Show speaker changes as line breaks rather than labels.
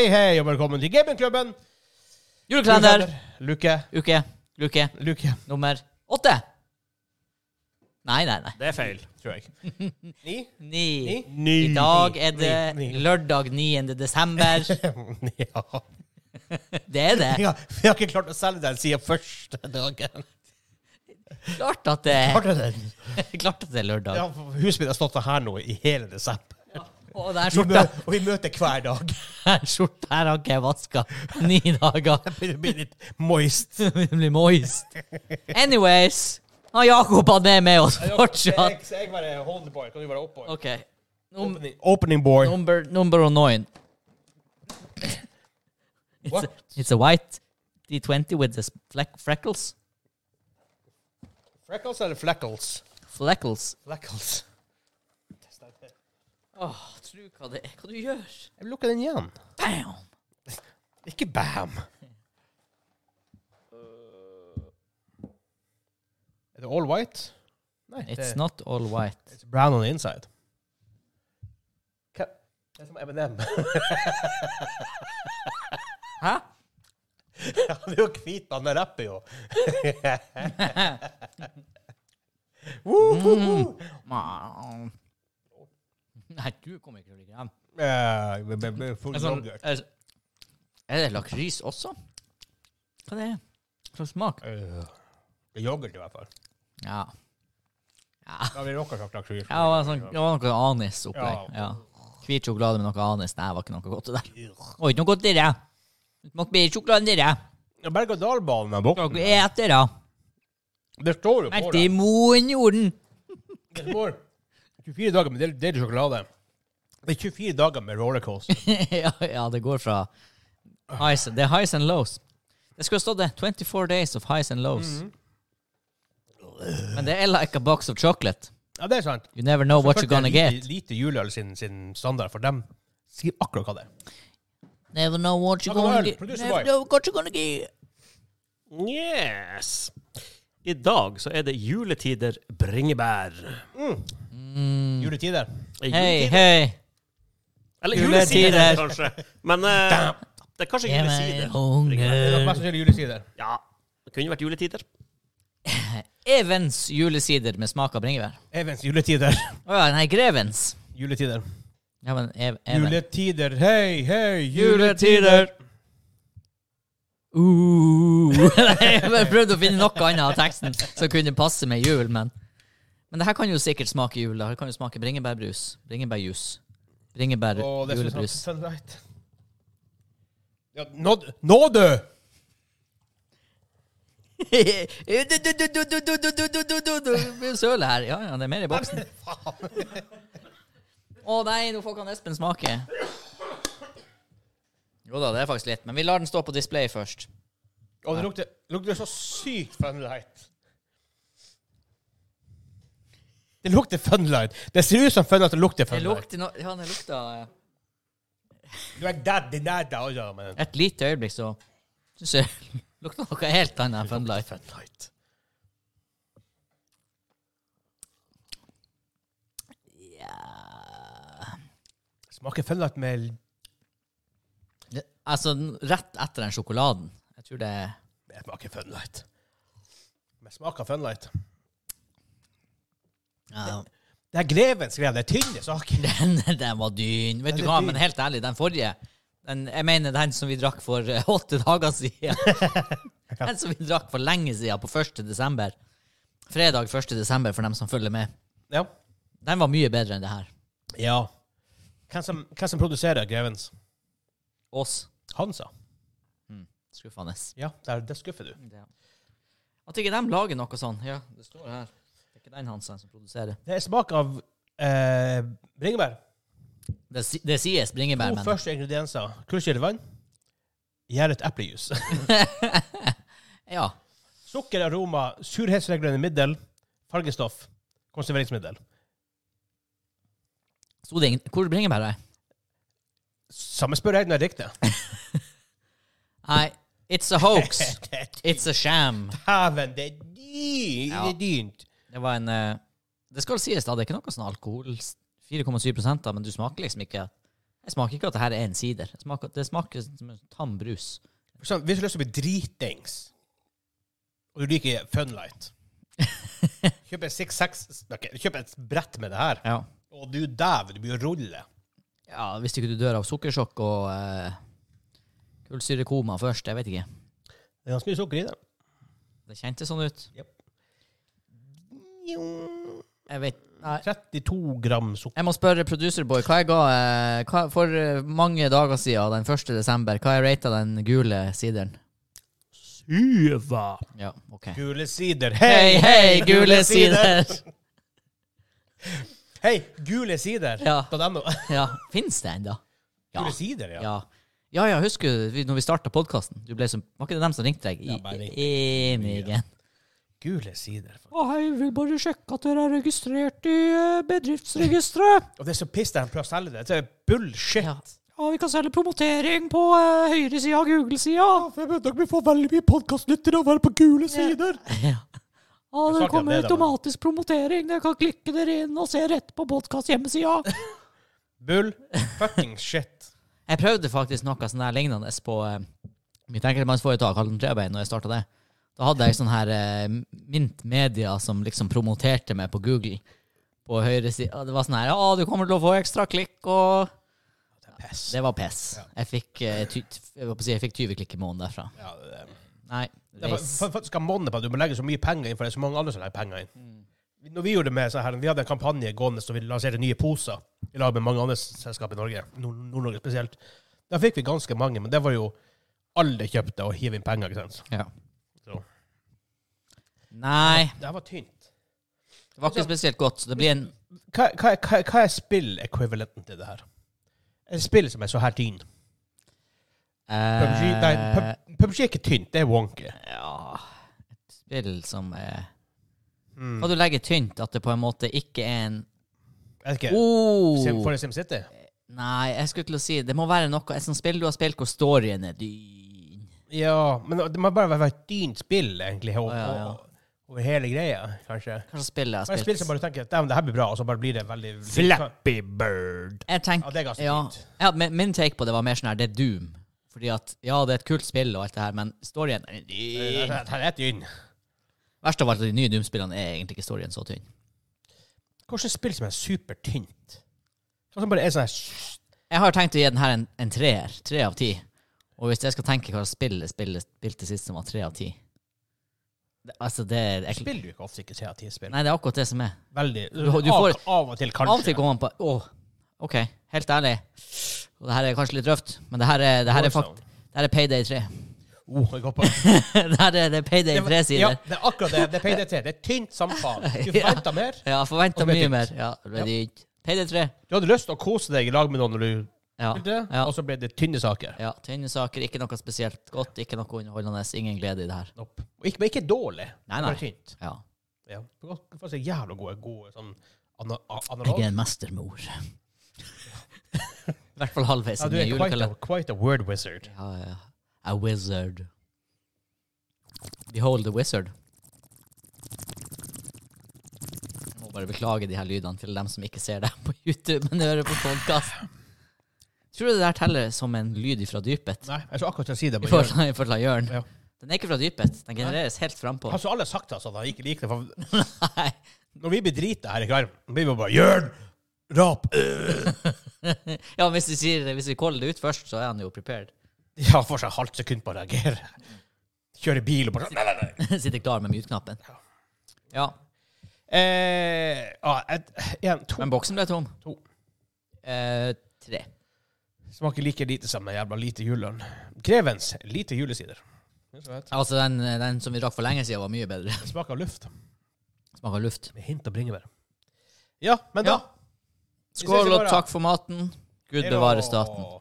Hei, hei, og velkommen til gamingklubben.
Julekalender.
Luke.
Uke. Luke.
Luke,
Nummer åtte. Nei, nei, nei.
Det er feil.
tror jeg. Ni?
Ni.
Ni?
I dag er det
Ni,
lørdag 9. desember.
ja.
Det er det.
ja. Vi har ikke klart å selge den siden første dagen.
Klart at det,
Klart den.
klart at det er lørdag.
Ja, huset mitt har stått her nå i hele desember.
Og den
Vi
skjorta
mø og vi møter hver dag.
den skjorta her har ikke jeg vaska ni dager.
Det blir litt moist.
Det blir moist. Anyways. Har Jakob han er med oss fortsatt?
Jeg, jeg bare holder boy. Kan du være oppboy?
OK. Num
Opening, opening boy.
number, number nine. It's a, it's a white D20 with the fleck, freckles.
Freckles eller fleckles?
Fleckles.
Fleckles.
Åh, tru hva det er. Hva du gjør?
Jeg vil lukke den igjen.
Bam!
Ikke bam. Er det all white? Nei,
It's
det
not all white.
it's brown on the inside. Hva? Det er som M&M.
Hæ?
Ja, det er jo hvit, han rapper jo. Woo, woo, woo.
Mm. Nei, du kommer ikke til å like dem.
Eh, med- med- med Full
Er, sånn,
yoghurt.
er, er det lakris også? Hva er det? Slags smak?
Eh, Det er yoghurt i hvert fall.
Ja. Ja,
Da det noe lakris.
ja det var, sånn, det var noe anis-opplegg.
Ja.
Ja. Hvit sjokolade med noe anis. Nei, det var ikke noe godt det der. Oi, ikke noe godt det der. Det smakte bedre sjokolade enn det der.
Berg-og-dal-banen er borte.
dere ete det?
Det står jo på det.
i moen jorden.
Det står 24 dager med deilig sjokolade. Det er 24 dager med rollercoaster.
ja, ja, det går fra highs, Det er highs and lows. Det skulle stått det. 24 days of highs and lows.
Mhm.
Men det er like a box of chocolate.
Ja, det er sant.
You never know what you're gonna
lite,
get.
Lite juleøl sin, sin standard, for dem sier akkurat hva det er.
Never know what you're gonna
øl.
get. Never know what you're gonna get.
Yes. I dag så er det juletider bringebær.
Mm.
Juletider.
Eh,
Hei, hei.
Eller
juletider.
julesider, kanskje. Men eh, det er kanskje
Jeg er
julesider.
Det er mest sannsynlig julesider.
Ja, det kunne vært juletider.
Evens julesider med smak av bringebær.
Evens juletider.
Å ja, nei, Grevens.
Juletider.
Ja, men ev Even.
Juletider. Hei, hei,
Juletider. Uh. jeg bare prøvde å finne noe annet av teksten som kunne passe med jul, men Men det her kan jo sikkert smake jul. Det Det kan jo smake bringebærbrus. Bringebærjus. Bringebær
oh,
julebrus.
Right. Ja, nå nåde!
Søle her. Ja, ja, det er mer i boksen. Å nei, nå får ikke Espen smake. Jo da, det er faktisk litt. Men vi lar den stå på display først.
Og det lukter, lukter så sykt Funlight. Det lukter Funlight. Det ser ut som Funlight, det lukter
Det
Funlight.
lukter no Ja, det lukter
Du er daddy, daddy, altså, men...
Et lite øyeblikk, så syns jeg lukter noe helt annet enn Funlight.
Funlight.
Ja.
Smaker Funlight med...
Det- Altså, rett etter den sjokoladen. Jeg tror det
Det smaker Funlight. Det smaker Funlight.
Ja,
Det er grevens skrev, det er tynne saker.
den, den var dyn. Vet
Den
du
er
hva,
dyn.
men helt ærlig, den forrige den, Jeg mener den som vi drakk for eh, åtte dager siden. den som vi drakk for lenge siden, på 1. desember. Fredag 1. desember, for dem som følger med.
Ja.
Den var mye bedre enn det her.
Ja. Hvem som, hvem som produserer grevens?
Ås.
Hansa.
Skuffende.
Ja, det, det skuffer du.
Det. At ikke de lager noe sånn. Ja, det står her. Det er ikke den Hansen som produserer.
Det er smak av eh, bringebær.
Det, si- det sies bringebær,
To
men
første ingredienser. Kullsyre vann. Gjæret eplejus.
Ja.
Sukker, aroma, surhetsregulerende middel, fargestoff, konserveringsmiddel.
Sto det ingen Hvor bringebær er?
Samme spør jeg når det er riktig.
Nei, it's a hoax. It's a sham.
Dæven, det er dyrt!
Ja.
Er dyrt.
Det var en eh, Det skal sies, da. Det er ikke noe sånn alkohol 4,7 da, men du smaker liksom ikke Jeg smaker ikke at det her er en sider. Det smaker, det smaker som en tam brus.
For eksempel, hvis du har lyst til å bli dritings, og du liker Funlight Kjøp en 6-6 ok, Kjøp et brett med det her,
Ja.
og du dæven, du blir å rulle.
ja hvis ikke du dør av sukkersjokk og uh, kullsyrekoma først, jeg vet ikke.
Det er ganske mye sukker i det.
Det kjentes sånn ut. Jeg vet Nei.
32 gram sukker.
Jeg må spørre producerboy, hva jeg ga eh, hva, For eh, mange dager siden, den 1. desember, hva jeg rata den gule sideren?
Syva.
Ja, OK.
Gule sider.
Hei, hei, gule sider!
Hei, gule sider.
Ja.
På den nå.
Ja, Fins det ennå? Ja.
Gule sider, ja.
Ja. Ja, ja, husker du vi- når vi starta podkasten? Var ikke det dem som ringte deg? I,
Ja, bare ringte.
Enigen.
Gule sider.
Å, jeg vil bare sjekke at dere er registrert i uh, bedriftsregisteret.
Og det er så piss de prøver å selge det. Det er bullshit.
Ja. ja, vi kan selge promotering på uh, høyresida av Google-sida.
Vet dere vil få veldig mye podkastlyttere av å være på gule sider.
Ja. Ja, det kommer
det, da,
automatisk promotering. Dere kan klikke dere inn og se rett på podkast-hjemmesida.
Bull fucking shit.
Jeg prøvde faktisk noe sånn der lignende på uh, mitt enkeltmannsforetak, Halden Trebein, når jeg starta det. Da hadde jeg sånn her eh, Mint Media som liksom promoterte meg på Google. På høyre side. Det var sånn her Ja, du kommer til å få ekstra klikk, og
Det er.
Det var pes
Ja.
Jeg fikk eh, ty jeg, holdt på å si, jeg fikk 20 klikk i måneden derfra.
Ja, det
Nei.
Det er
reis.
for, for, skal monne på at du må legge så mye penger inn, for det er så mange andre som legger penger inn.
Mm.
Når vi gjorde det med sånn her, vi hadde en kampanje gående så vi lanserte nye poser i lag med mange andre selskap i Norge, Nord- Nord-Norge spesielt. Da fikk vi ganske mange, men det var jo alle kjøpte og hive inn penger, ikke sant?
Ja.
Så.
Nei,
Det var tynt.
det var ikke spesielt godt. Så det blir en
Hva, hva, hva, hva er spill-ekvivalenten til det her? Et spill som er så her tynn? PUBG, nei,
eh,
pub, PUBG er ikke tynt, det er wonky.
Ja Et spill som er
Mm.
Hva du legger tynt, at det på en måte ikke er en
Er det ikke
oh.
Sim, For SimCity?
Nei, jeg skulle til å si Det må være noe Et sånt spill du har spilt hvor storyen er dyn.
Ja, men det må bare være et dynt spill, egentlig,
Å, ja, ja.
over hele greia, kanskje.
Kanskje spillet spill jeg har
spilt. spill som bare tenker at det her blir bra, og så bare blir det veldig
Flappy Bird.
Jeg tenker,
Ja, det er ganske
ja,
tynt.
ja, min, min take på det var mer sånn her Det er Doom. Fordi at Ja, det er et kult spill og alt det her, men storyen er
det her er tynn.
Verst av alt, de nye Doom-spillene er egentlig ikke storyen så tynn.
Hvilket et spill som er supertynt? Sånn som bare er sånn her
Jeg har tenkt å gi den her en, en treer. Tre av ti. Og hvis jeg skal tenke hva spill jeg spillet, spilte sist som var tre av ti Altså, det er jeg,
Spiller du ikke ofte ikke tre av ti spill?
Nei, det er akkurat det som er.
Veldig.
Du- du får-
av, av og til, kanskje.
Av og til går man på Å, OK, helt ærlig. Og det her er kanskje litt røft, men det her er, det her er, fakt, det her er Payday 3.
Oh, jeg går på.
det her er, det er Payday
Det var-
3-sider.
Ja, det er akkurat det. Det er payday 3. Det er tynt som Du Du
Ja.
mer.
Ja, forventa mye
tynt.
mer. Ja, det ble dyrt. Payday 3.
Du hadde lyst til å kose deg i lag med noen når du
Ja. Ja.
og så ble det tynne saker.
ja. Tynne saker, ikke noe spesielt godt, ikke noe underholdende, ingen glede i det her.
Nope. Ikke, men ikke dårlig.
Nei, nei.
Bare tynt.
Ja.
Ja. Du få se jævla gode, gode sånn ana, a-
Jeg er en mestermor. I hvert fall halvveis
Ja, du er quite a, quite a word wizard.
Ja, ja. A wizard. Behold the wizard. Jeg må bare beklage de her lydene til dem som ikke ser det på YouTube, men hører på podkast. Tror du det der teller som en lyd fra dypet?
Nei, jeg skulle akkurat til å si det.
I forhold i forhold til Jørn?
Ja.
Den er ikke fra dypet. Den genereres helt frampå.
Har så alle sagt altså, at han ikke liker det? For
Nei.
når vi blir drita her i kveld, blir vi bare Jørn! Rap!
Ja, hvis vi, sier, hvis vi caller det ut først, så er han jo prepared.
Ja, får seg halvt sekund på å reagere. Kjøre bil og bare Nei, nei, nei.
Sitter klar med mute-knappen. Ja.
Eh, ja, et, en.
Men boksen ble tom.
To.
Eh, tre.
Smaker like lite som en jævla lite juleøl. Grevens lite julesider. Det er så fett.
Altså, den, den som vi drakk for lenge siden, var mye bedre.
Det smaker luft.
Smaker luft.
Med hint av bringebær. Ja, men da
Ja. Skål
ses i
og
morgen.
takk for maten. Gud bevare staten.
Hei.